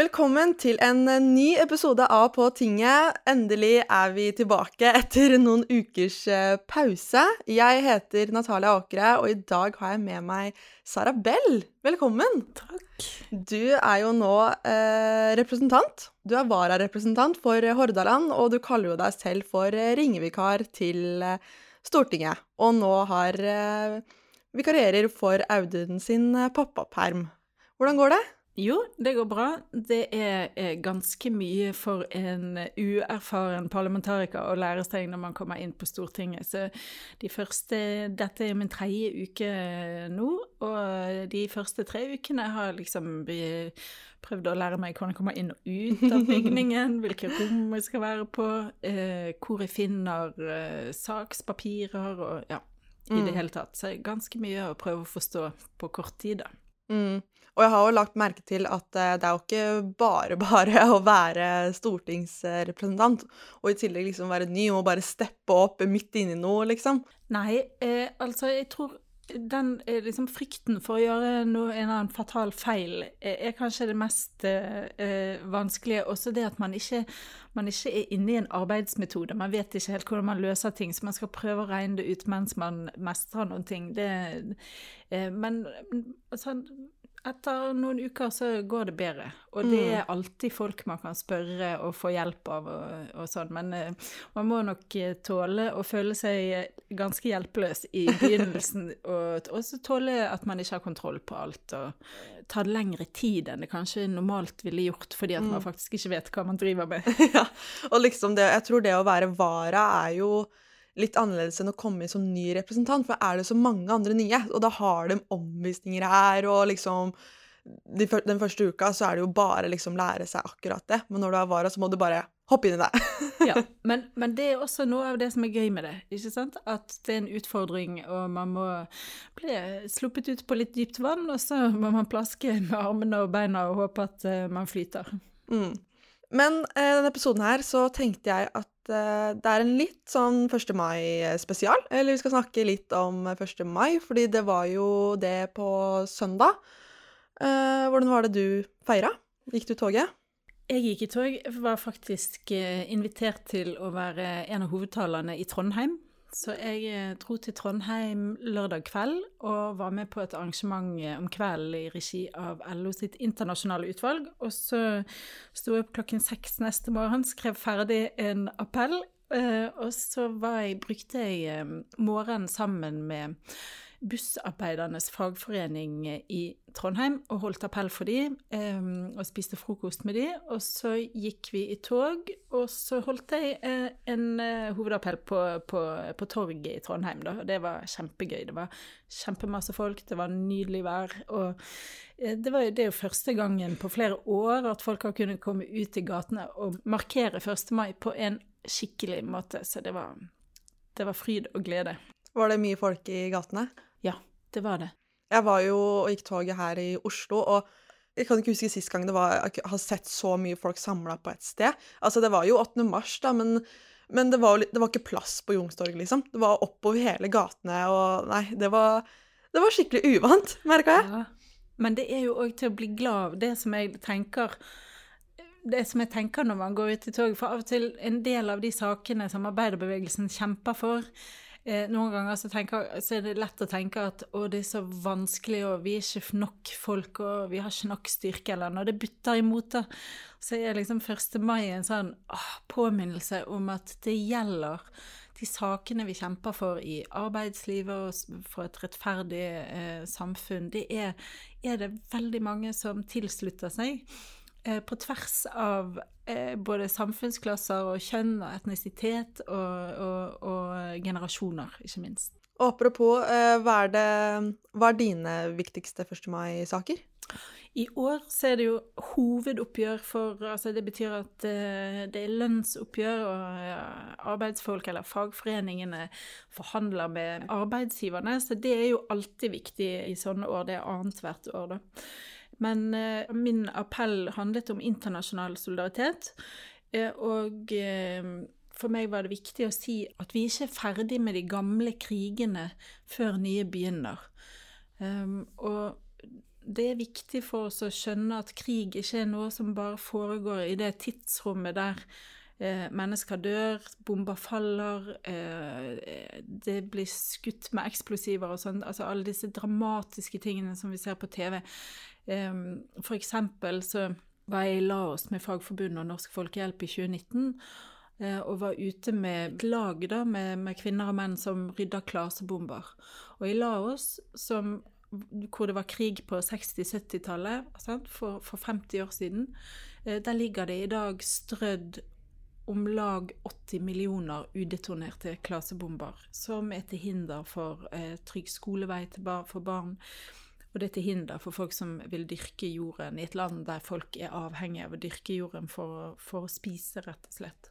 Velkommen til en eh, ny episode av På tinget. Endelig er vi tilbake etter noen ukers eh, pause. Jeg heter Natalia Åkre, og i dag har jeg med meg Sara Bell. Velkommen. Takk. Du er jo nå eh, representant. Du er vararepresentant for Hordaland, og du kaller jo deg selv for eh, ringevikar til eh, Stortinget. Og nå har eh, vikarierer for Audun sin pappaperm. Hvordan går det? Jo, det går bra. Det er ganske mye for en uerfaren parlamentariker å lære seg når man kommer inn på Stortinget. Så de første Dette er min tredje uke nå, og de første tre ukene har liksom prøvd å lære meg hvordan jeg kommer inn og ut av bygningen, hvilke rom jeg skal være på, eh, hvor jeg finner eh, sakspapirer og ja, i det mm. hele tatt. Så ganske mye å prøve å forstå på kort tid, da. Mm. Og jeg har jo lagt merke til at eh, det er jo ikke bare bare å være stortingsrepresentant, og i tillegg liksom være ny og bare steppe opp midt inni noe, liksom. Nei, eh, altså jeg tror den eh, liksom frykten for å gjøre noe, en eller annen fatal feil er, er kanskje det mest eh, vanskelige. Også det at man ikke, man ikke er inne i en arbeidsmetode. Man vet ikke helt hvordan man løser ting, så man skal prøve å regne det ut mens man mestrer noen ting. Det, eh, men altså, etter noen uker så går det bedre. Og det mm. er alltid folk man kan spørre og få hjelp av og, og sånn. Men uh, man må nok uh, tåle å føle seg ganske hjelpeløs i begynnelsen. og også tåle at man ikke har kontroll på alt. Og ta det lengre tid enn det kanskje normalt ville gjort, fordi at mm. man faktisk ikke vet hva man driver med. ja, og liksom det, jeg tror det å være vara er jo litt annerledes enn å komme inn som ny representant, for er det så mange andre nye, og da har de omvisninger her, og liksom de, Den første uka så er det jo bare liksom lære seg akkurat det, men når du er vara, så må du bare hoppe inn i det. ja, men, men, det er også noe av det som er gøy med det, ikke sant? At det er en utfordring, og man må bli sluppet ut på litt dypt vann, og så må man plaske med armene og beina og håpe at uh, man flyter. Mm. Men eh, denne episoden her så tenkte jeg at Eh, det er en litt sånn 1. mai-spesial. Eller vi skal snakke litt om 1. mai, fordi det var jo det på søndag. Eh, hvordan var det du feira? Gikk du toget? Jeg gikk i tog. Jeg var faktisk eh, invitert til å være en av hovedtalerne i Trondheim så jeg eh, dro til Trondheim lørdag kveld og var med på et arrangement eh, om kvelden i regi av LO sitt internasjonale utvalg. Og så sto jeg opp klokken seks neste morgen, skrev ferdig en appell, eh, og så jeg, brukte jeg morgenen sammen med Bussarbeidernes fagforening i Trondheim og holdt appell for de, um, og spiste frokost med de. Og så gikk vi i tog, og så holdt jeg uh, en uh, hovedappell på, på, på, torget i Trondheim. Da. Og det var kjempegøy. Det var kjempemasse folk, det var nydelig vær. Og det, var, det er jo første gangen på flere år at folk har kunnet komme ut i gatene og markere 1. mai på en skikkelig måte. Så det var, det var fryd og glede. Var det mye folk i gatene? Ja, det var det. Jeg var jo og gikk toget her i Oslo, og jeg kan ikke huske sist gang det var, jeg har sett så mye folk samla på et sted. Altså, det var jo 8. mars, da, men, men det, var, det, var, ikke plass på Youngstorget, liksom. Det var oppover hele gatene, og nei, det var, det var skikkelig uvant, merka jeg. Ja. Men det er jo òg til å bli glad av, det som jeg tenker det som jeg tenker når man går ut i tog, for av og til en del av de sakene som arbeiderbevegelsen kjemper for, Eh, noen ganger så, tenker, så, er det lett å tenke at å, det er så vanskelig, og vi er ikke nok folk, og vi har ikke nok styrke, eller når det butter imot, da, så er liksom 1. mai en sånn åh, påminnelse om at det gjelder de sakene vi kjemper for i arbeidslivet og for et rettferdig eh, samfunn. Det er, er det veldig mange som tilslutter seg. Eh, på tvers av eh, både samfunnsklasser og kjønn og etnisitet og, og, og generasjoner, ikke minst. Apropos, eh, hva er, det, hva er dine viktigste 1. mai-saker? I år så er det jo hovedoppgjør for altså Det betyr at det er lønnsoppgjør, og arbeidsfolk eller fagforeningene forhandler med arbeidsgiverne. Så det er jo alltid viktig i sånne år. Det er annethvert år, da. Men eh, min appell handlet om internasjonal solidaritet. Eh, og eh, for meg var det viktig å si at vi ikke er ferdig med de gamle krigene før nye begynner. Um, og det er viktig for oss å skjønne at krig ikke er noe som bare foregår i det tidsrommet der mennesker dør, bomber faller, det blir skutt med eksplosiver og sånn. Altså alle disse dramatiske tingene som vi ser på TV. For eksempel så var jeg i Laos med Fagforbundet og Norsk Folkehjelp i 2019. Eh, og var ute med et lag da, med, med, kvinner og menn som rydda klasebomber. Og i Laos, som, hvor det var krig på 60-70-tallet, for, for, 50 år siden, eh, der ligger det i dag strødd om lag 80 millioner udetonerte klasebomber, som er til hinder for eh, trygg skolevei bar, for barn. Og det er til hinder for folk som vil dyrke jorden i et land der folk er avhengige av å dyrke jorden for, for å spise, rett og slett.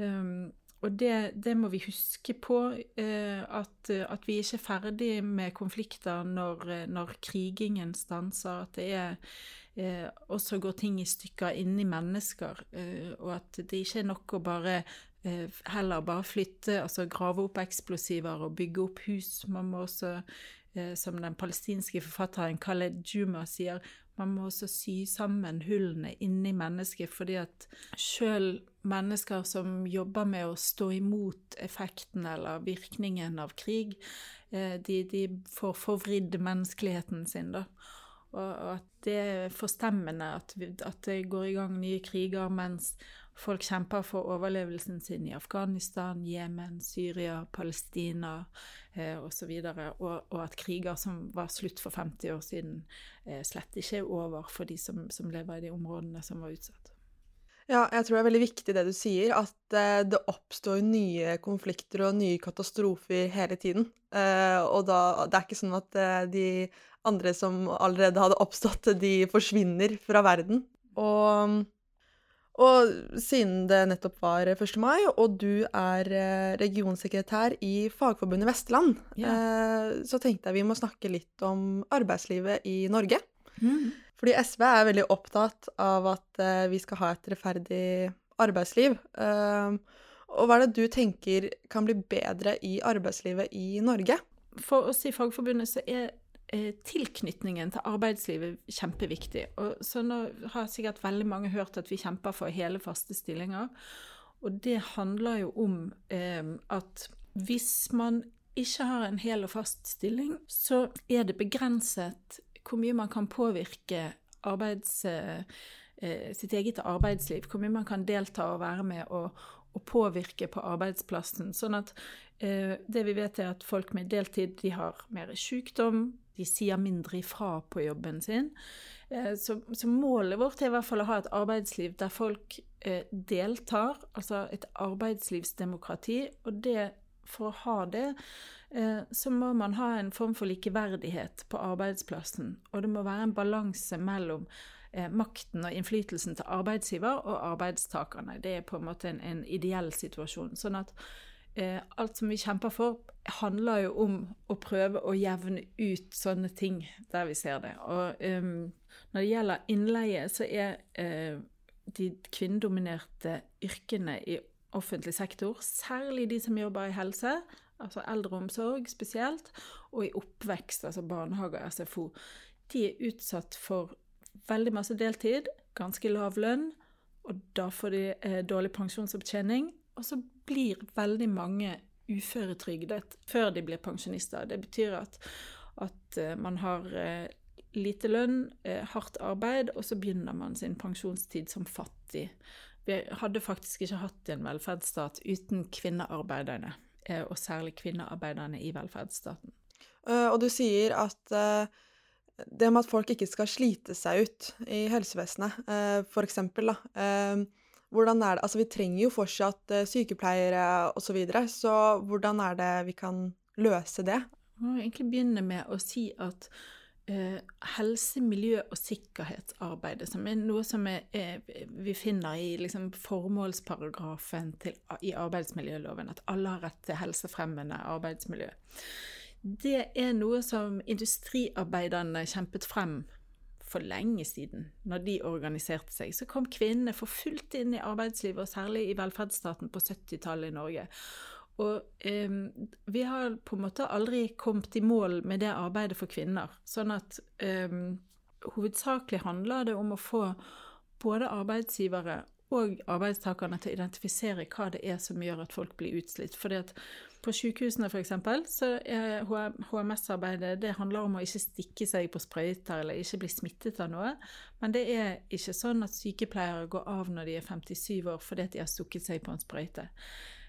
Um, og det, det, må vi huske på, eh, at, at, vi ikke er ferdig med konflikter når, når krigingen stanser. At det er eh, også går ting i stykker inni mennesker, eh, og at det ikke er nok å bare eh, heller bare flytte, altså grave opp eksplosiver og bygge opp hus. Man må også som den palestinske forfatteren Khaled Juma sier, man må også sy sammen hullene inni mennesket, fordi at sjøl mennesker som jobber med å stå imot effekten eller virkningen av krig, eh, de, de får forvridd menneskeligheten sin, da. Og at det er forstemmende at, at det går i gang nye kriger mens Folk kjemper for overlevelsen sin i Afghanistan, Jemen, Syria, Palestina eh, osv. Og, og, og at kriger som var slutt for 50 år siden, eh, slett ikke er over for de som, som, lever i de områdene som var utsatt. Ja, jeg tror det er veldig viktig det du sier, at eh, det oppstår nye konflikter og nye katastrofer hele tiden. Eh, og da, det er ikke sånn at eh, de andre som allerede hadde oppstått, de forsvinner fra verden. Og og siden det nettopp var 1. mai, og du er eh, regionsekretær i Fagforbundet Vestland. Eh, så tenkte jeg vi må snakke litt om arbeidslivet i Norge. Mm. Fordi SV er veldig opptatt av at eh, vi skal ha et rettferdig arbeidsliv. Og hva er det du tenker kan bli bedre i arbeidslivet i Norge? For oss i Fagforbundet så er Eh, tilknytningen til arbeidslivet kjempeviktig. Og så nå har sikkert veldig mange hørt at vi kjemper for hele, faste stillinger. Og det handler jo om eh, at hvis man ikke har en hel og fast stilling, så er det begrenset hvor mye man kan påvirke arbeids, eh, eh sitt eget arbeidsliv. Hvor mye man kan delta og være med og, og påvirke på arbeidsplassen. Sånn at eh, det vi vet er at folk med deltid de har mer sykdom, de sier mindre ifra på jobben sin. Eh, så, så, målet vårt er i hvert fall å ha et arbeidsliv der folk eh, deltar, altså et arbeidslivsdemokrati. Og det, for å ha det, eh, så må man ha en form for likeverdighet på arbeidsplassen. Og det må være en balanse mellom makten og innflytelsen til arbeidsgiver og arbeidstakerne. Det er på en måte en, en ideell situasjon. Sånn at eh, alt som vi kjemper for, handler jo om å prøve å jevne ut sånne ting der vi ser det. Og um, når det gjelder innleie, så er eh, de kvinnedominerte yrkene i offentlig sektor, særlig de som jobber i helse, altså eldreomsorg spesielt, og i oppvekst, altså barnehage og SFO, de er utsatt for veldig masse deltid, ganske lav lønn, og da får de eh, dårlig pensjonsopptjening. Og så blir veldig mange uføretrygdet før de blir pensjonister. Det betyr at, at eh, man har eh, lite lønn, eh, hardt arbeid, og så begynner man sin pensjonstid som fattig. Vi hadde faktisk ikke hatt en velferdsstat uten kvinnearbeiderne, og særlig kvinnearbeiderne i velferdsstaten. Og du sier at det med at folk ikke skal slite seg ut i helsevesenet, eksempel, da hvordan er det Altså, vi trenger jo fortsatt uh, sykepleiere osv., så, videre, så hvordan er det vi kan løse det? Jeg må egentlig begynne med å si at uh, helse, miljø og sikkerhetsarbeidet, som er noe som er, er, vi finner i liksom, formålsparagrafen til, i arbeidsmiljøloven, at alle har rett til helsefremmende arbeidsmiljø. Det er noe som industriarbeiderne kjempet frem for lenge siden, når de organiserte seg, så kom kvinnene for fullt inn i arbeidslivet, og særlig i velferdsstaten på 70-tallet i Norge. Og eh, vi har på en måte aldri kommet i mål med det arbeidet for kvinner. Sånn at eh, hovedsakelig handler det om å få både arbeidsgivere og arbeidstakerne til å identifisere hva det er som gjør at folk blir utslitt. Fordi at på sykehusene f.eks. så er HMS-arbeidet det handler om å ikke stikke seg på sprøyter eller ikke bli smittet av noe. Men det er ikke sånn at sykepleiere går av når de er 57 år fordi de har stukket seg på en sprøyte.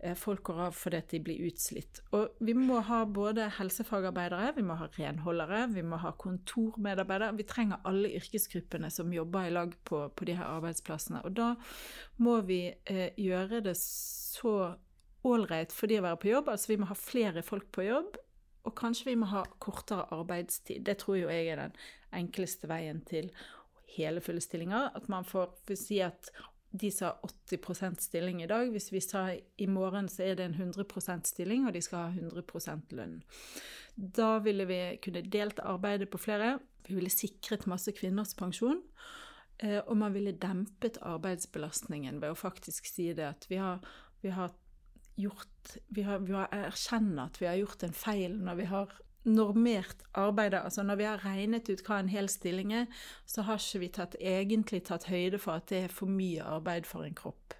Eh, folk går av fordi de blir utslitt. Og vi må ha både helsefagarbeidere, vi må ha renholdere, vi må ha kontormedarbeidere. Vi trenger alle yrkesgruppene som jobber i lag på, på de her arbeidsplassene. Og da må vi eh, gjøre det så ålreit for de å være på jobb. Altså vi må ha flere folk på jobb, og kanskje vi må ha kortere arbeidstid. Det tror jo jeg er den enkleste veien til hele fulle stillinger. At man får si at de sa 80 stilling i dag. Hvis vi sa i morgen så er det en 100 stilling, og de skal ha 100 lønn. Da ville vi kunne delt arbeidet på flere. Vi ville sikret masse kvinners pensjon. Eh, og man ville dempet arbeidsbelastningen ved å faktisk si det at vi har, vi har gjort vi har, har erkjenner at vi har gjort en feil når vi har normert arbeidet, altså når vi har regnet ut hva en hel stilling er, så har ikke vi tatt, egentlig tatt høyde for at det er for mye arbeid for en kropp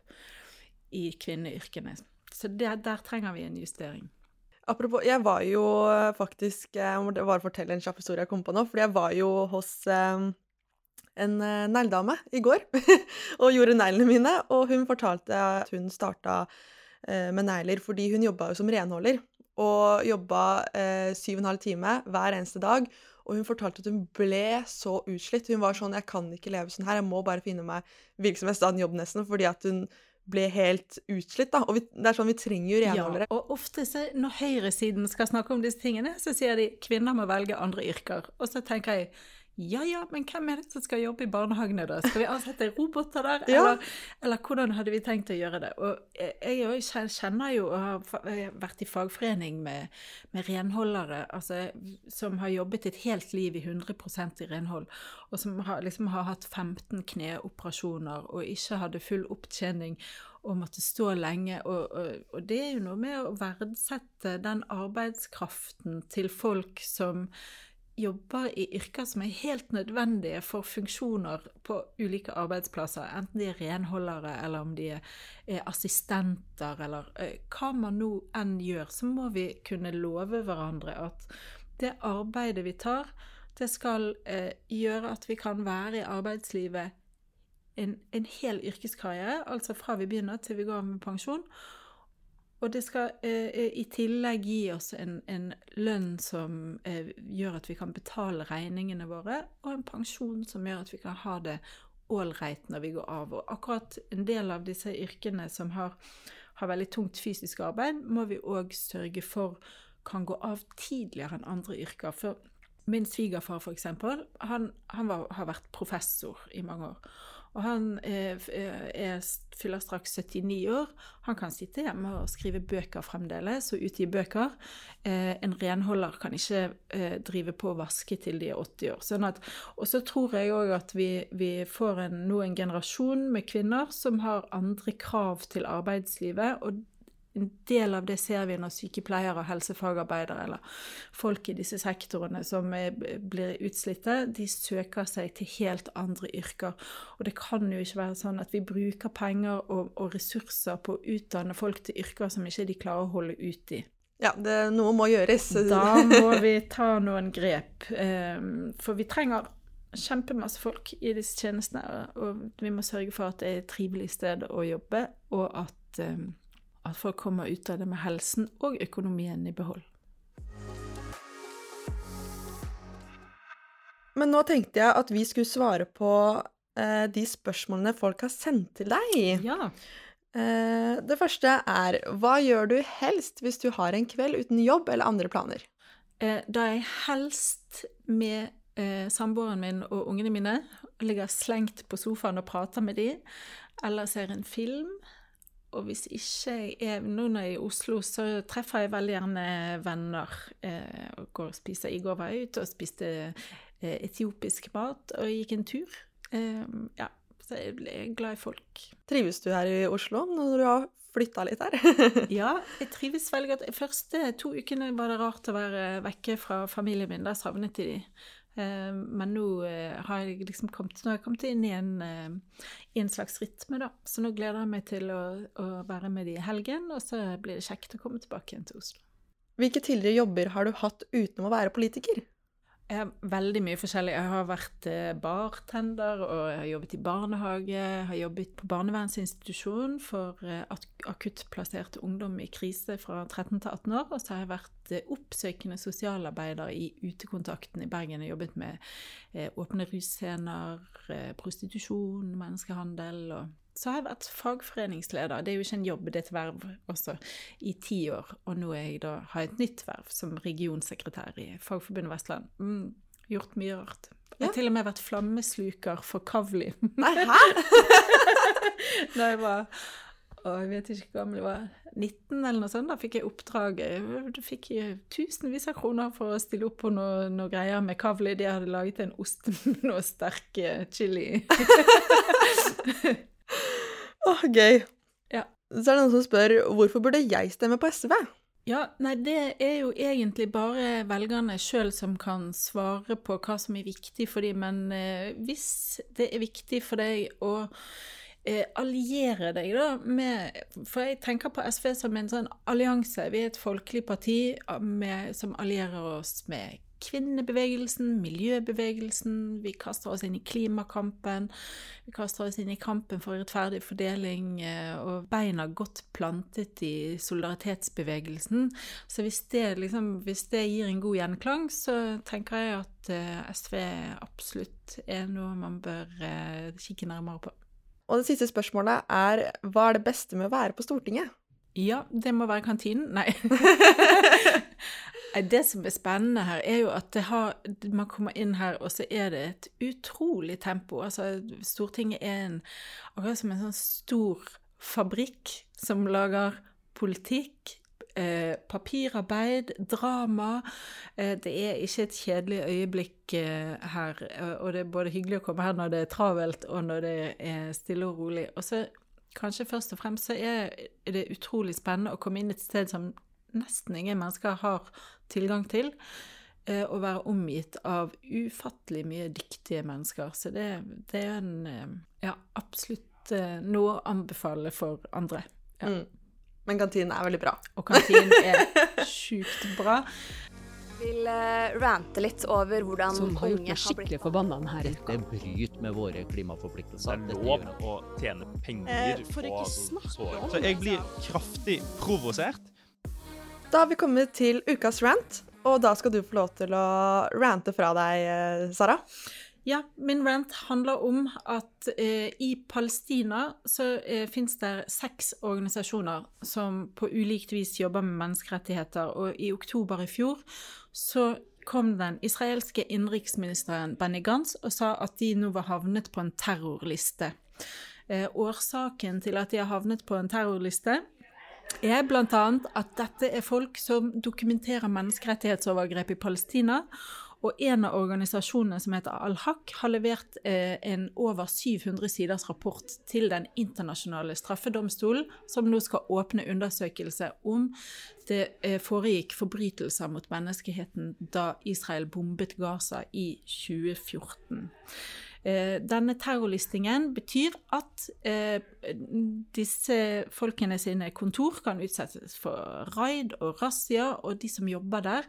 i kvinneyrkene. Så det, der trenger vi en justering. Apropos, jeg var jo faktisk Jeg må bare fortelle en kjapp historie jeg kom på nå. For jeg var jo hos eh, en eh, negledame i går og gjorde neglene mine. Og hun fortalte at hun starta eh, med negler fordi hun jobba jo som renholder og jobba eh, syv og en halv time hver eneste dag. Og hun fortalte at hun ble så utslitt. Hun var sånn 'Jeg kan ikke leve sånn her. Jeg må bare finne meg virksomhet, annen jobb nesten.' Fordi at hun ble helt utslitt. da. Og vi, det er sånn, vi trenger jo renholdere. Ja, og ofte så, når høyresiden skal snakke om disse tingene, så sier de kvinner må velge andre yrker. Og så tenker jeg ja ja, men hvem er det som skal jobbe i barnehagene, da? Skal vi ansette roboter der? Ja. Eller, eller, hvordan hadde vi tenkt å gjøre det? Og jeg kjenner jo og har vært i fagforening med, med renholdere altså, som har jobbet et helt liv i 100 i renhold, og som har, liksom har hatt 15 kneoperasjoner og ikke hadde full opptjening og måtte stå lenge. Og, og, og, det er jo noe med å verdsette den arbeidskraften til folk som jobber i yrker som er helt nødvendige for funksjoner på ulike arbeidsplasser, enten de er renholdere, eller om de er assistenter, eller eh, hva man nå enn gjør, så må vi kunne love hverandre at det arbeidet vi tar, det skal eh, gjøre at vi kan være i arbeidslivet en, en hel yrkeskarriere, altså fra vi begynner til vi går med pensjon. Og det skal eh, eh, i tillegg gi oss en, en lønn som eh, gjør at vi kan betale regningene våre, og en pensjon som gjør at vi kan ha det ålreit når vi går av. Og akkurat en del av disse yrkene som har, har veldig tungt fysisk arbeid, må vi òg sørge for kan gå av tidligere enn andre yrker. For min svigerfar, eksempel, han, han var, har vært professor i mange år. Og han er, er, fyller straks 79 år. Han kan sitte hjemme og skrive bøker fremdeles, og utgi bøker. Eh, en renholder kan ikke eh, drive på og vaske til de er 80 år. Sånn at, og så tror jeg òg at vi, vi får en, nå en generasjon med kvinner som har andre krav til arbeidslivet. og en del av det ser vi når sykepleiere og helsefagarbeidere eller folk i disse sektorene som er, blir utslitte, de søker seg til helt andre yrker. Og det kan jo ikke være sånn at vi bruker penger og, og ressurser på å utdanne folk til yrker som ikke de klarer å holde ut i. Ja, det, noe må gjøres. Da må vi ta noen grep. Um, for vi trenger kjempemasse folk i disse tjenestene, og vi må sørge for at det er et trivelig sted å jobbe, og at um, at folk kommer ut av det med helsen og økonomien i behold. Men nå tenkte jeg at vi skulle svare på eh, de spørsmålene folk har sendt til deg. Ja. Eh, det første er Hva gjør du helst hvis du har en kveld uten jobb eller andre planer? Eh, da er jeg helst med eh, samboeren min og ungene mine. Ligger slengt på sofaen og prater med dem. Eller ser en film og hvis ikke jeg er Nå når jeg er i Oslo, så treffer jeg veldig gjerne venner. Eh, og går og spiser. I går var jeg ute og spiste eh, etiopisk mat og gikk en tur. Eh, ja, Så jeg er glad i folk. Trives du her i Oslo når du har flytta litt her? ja, jeg trives veldig godt. De første to ukene var det rart å være vekke fra familien min. Da savnet de de. Eh, men nå eh, har jeg liksom kommet, jeg kommet inn i en, eh, i en, slags rytme, da. Så nå gleder jeg meg til å, å være med de i helgen, og så blir det kjekt å komme tilbake igjen til Oslo. Hvilke tidligere jobber har du hatt utenom å være politiker? Veldig mye forskjellig. Jeg har vært eh, bartender, og jeg har jobbet i barnehage. Jeg har jobbet på barnevernsinstitusjon for eh, akuttplasserte ungdom i krise fra 13 til 18 år. Og så har jeg vært eh, oppsøkende sosialarbeider i Utekontakten i Bergen. Jeg har jobbet med åpne russcener, prostitusjon, menneskehandel og så har jeg vært fagforeningsleder. Det er jo ikke en jobb, det er et verv også, i ti år. Og nå jeg da, har jeg et nytt verv som regionsekretær i Fagforbundet Vestland. Mm, gjort mye rart. Jeg har til og med vært flammesluker for Kavli. Nei, hæ? da jeg var å, jeg vet ikke hvor gammel jeg var, 19 eller noe sånt. Da fikk jeg oppdraget. Du fikk tusenvis av kroner for å stille opp på noe, noe greier med Kavli. De hadde laget en ost med noe sterk chili. Åh, gøy. Ja. Så er det noen som spør hvorfor burde jeg stemme på SV? Ja, nei, det er jo egentlig bare velgerne sjøl som kan svare på hva som er viktig for dem, men eh, hvis det er viktig for deg å eh, alliere deg da med For jeg tenker på SV som en sånn allianse. Vi er et folkelig parti med, som allierer oss med kvinnebevegelsen, miljøbevegelsen, vi kaster oss inn i klimakampen, vi kaster oss inn i kampen for rettferdig fordeling, eh, og beina godt plantet i solidaritetsbevegelsen. Så hvis det, liksom, hvis det gir en god gjenklang, så tenker jeg at eh, SV absolutt er noe man bør eh, kikke nærmere på. Og det siste spørsmålet er hva er det beste med å være på Stortinget? Ja, det må være kantinen. Nei. Det som er spennende her, er jo at har, man kommer inn her, og så er det et utrolig tempo. Altså, Stortinget er en, akkurat som en sånn stor fabrikk som lager politikk, eh, papirarbeid, drama. Eh, det er ikke et kjedelig øyeblikk eh, her, og det er både hyggelig å komme her når det er travelt, og når det er stille og rolig. Og så kanskje først og fremst så er det utrolig spennende å komme inn et sted som nesten ingen mennesker har tilgang til. Eh, å være omgitt av ufattelig mye dyktige mennesker. Så det, det er en eh, Ja, absolutt eh, noe å anbefale for andre. Ja. Mm. Men kantinen er veldig bra. Og kantinen er sjukt bra. Jeg vil rante litt over hvordan Som har gjort meg skikkelig forbanna denne uka. Det bryter med våre klimaforpliktelser. Det er lov å tjene penger på altså, såret. Så jeg blir kraftig provosert. Da har vi kommet til ukas rant, og da skal du få lov til å rante fra deg, eh, Sara. Ja, min rant handler om at eh, i Palestina så eh, fins det seks organisasjoner som på ulikt vis jobber med menneskerettigheter, og i oktober i fjor så kom den israelske innenriksministeren Benny Gantz og sa at de nå var havnet på en terrorliste. Eh, årsaken til at de har havnet på en terrorliste, er bl.a. at dette er folk som dokumenterer menneskerettighetsovergrep i Palestina. Og en av organisasjonene som heter Al-Haq, har levert eh, en over 700 siders rapport til Den internasjonale straffedomstolen, som nå skal åpne undersøkelse om det eh, foregikk forbrytelser mot menneskeheten da Israel bombet Gaza i 2014. Eh, denne terrorlistingen betyr at eh, disse folkene sine kontor kan utsettes for raid og razzia, og de som jobber der,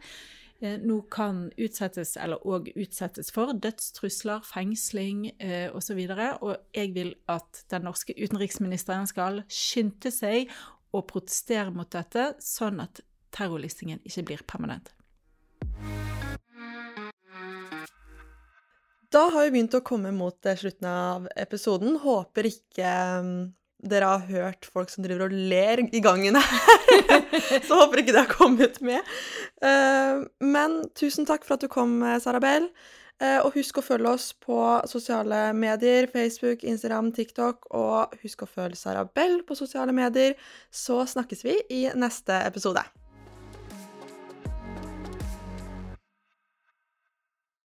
eh, nå kan utsettes, eller òg utsettes for, dødstrusler, fengsling eh, osv. Og, så og jeg vil at den norske utenriksministeren skal skynde seg å protestere mot dette, sånn at terrorlistingen ikke blir permanent. Da har vi begynt å komme mot eh, slutten av episoden. Håper ikke um, dere har hørt folk som driver og ler i gangen her. Så håper ikke det har kommet med. Uh, men tusen takk for at du kom, eh, Sarabel. Og husk å følge oss på sosiale medier. Facebook, Instagram, TikTok. Og husk å følge Sarabel på sosiale medier. Så snakkes vi i neste episode.